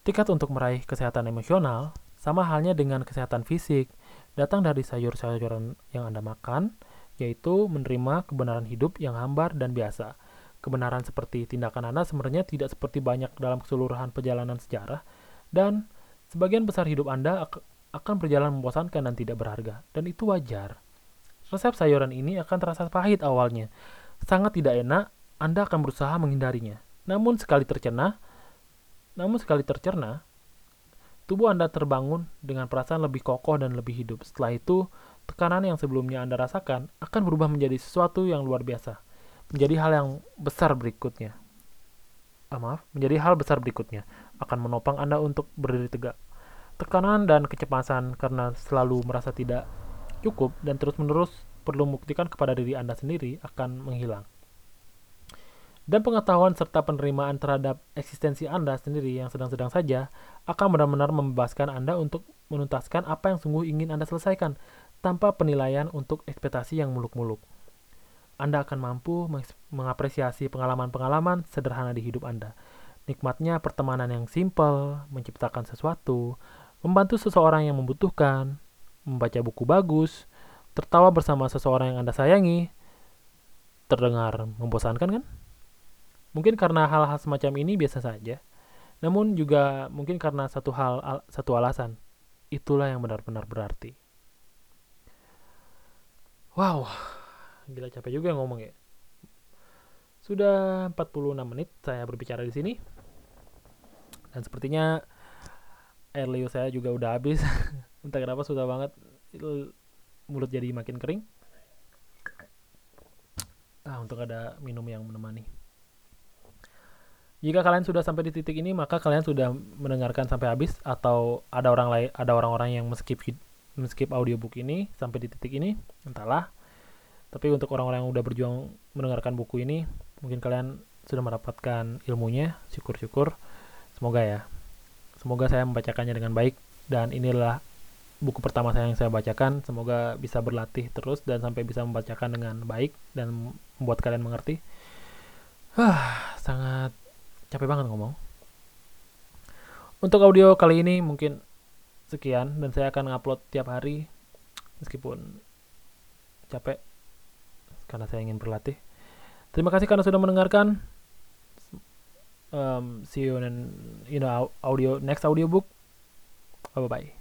Tiket untuk meraih kesehatan emosional sama halnya dengan kesehatan fisik, datang dari sayur-sayuran yang Anda makan, yaitu menerima kebenaran hidup yang hambar dan biasa. Kebenaran seperti tindakan Anda sebenarnya tidak seperti banyak dalam keseluruhan perjalanan sejarah, dan sebagian besar hidup Anda akan berjalan membosankan dan tidak berharga, dan itu wajar. Resep sayuran ini akan terasa pahit awalnya. Sangat tidak enak, Anda akan berusaha menghindarinya. Namun sekali tercerna, namun sekali tercerna, tubuh Anda terbangun dengan perasaan lebih kokoh dan lebih hidup. Setelah itu, tekanan yang sebelumnya Anda rasakan akan berubah menjadi sesuatu yang luar biasa. Menjadi hal yang besar berikutnya. Ah, maaf, menjadi hal besar berikutnya. Akan menopang Anda untuk berdiri tegak. Tekanan dan kecemasan karena selalu merasa tidak cukup dan terus-menerus perlu membuktikan kepada diri Anda sendiri akan menghilang. Dan pengetahuan serta penerimaan terhadap eksistensi Anda sendiri yang sedang-sedang saja akan benar-benar membebaskan Anda untuk menuntaskan apa yang sungguh ingin Anda selesaikan tanpa penilaian untuk ekspektasi yang muluk-muluk. Anda akan mampu mengapresiasi pengalaman-pengalaman sederhana di hidup Anda. Nikmatnya pertemanan yang simpel, menciptakan sesuatu, membantu seseorang yang membutuhkan, membaca buku bagus, tertawa bersama seseorang yang Anda sayangi, terdengar membosankan kan? Mungkin karena hal-hal semacam ini biasa saja, namun juga mungkin karena satu hal al, satu alasan. Itulah yang benar-benar berarti. Wow, gila capek juga ngomong ya. Sudah 46 menit saya berbicara di sini. Dan sepertinya air liu saya juga udah habis. *laughs* entah kenapa sudah banget mulut jadi makin kering ah untuk ada minum yang menemani jika kalian sudah sampai di titik ini maka kalian sudah mendengarkan sampai habis atau ada orang lain ada orang-orang yang meskip meskip audiobook ini sampai di titik ini entahlah. Tapi untuk orang-orang yang udah berjuang mendengarkan buku ini mungkin kalian sudah mendapatkan ilmunya. Syukur-syukur. Semoga ya. Semoga saya membacakannya dengan baik. Dan inilah buku pertama saya yang saya bacakan. Semoga bisa berlatih terus dan sampai bisa membacakan dengan baik dan membuat kalian mengerti. Hah, sangat capek banget ngomong. Untuk audio kali ini mungkin sekian dan saya akan ngupload tiap hari meskipun capek karena saya ingin berlatih. Terima kasih karena sudah mendengarkan. Um, see you in you audio next audiobook. Bye bye.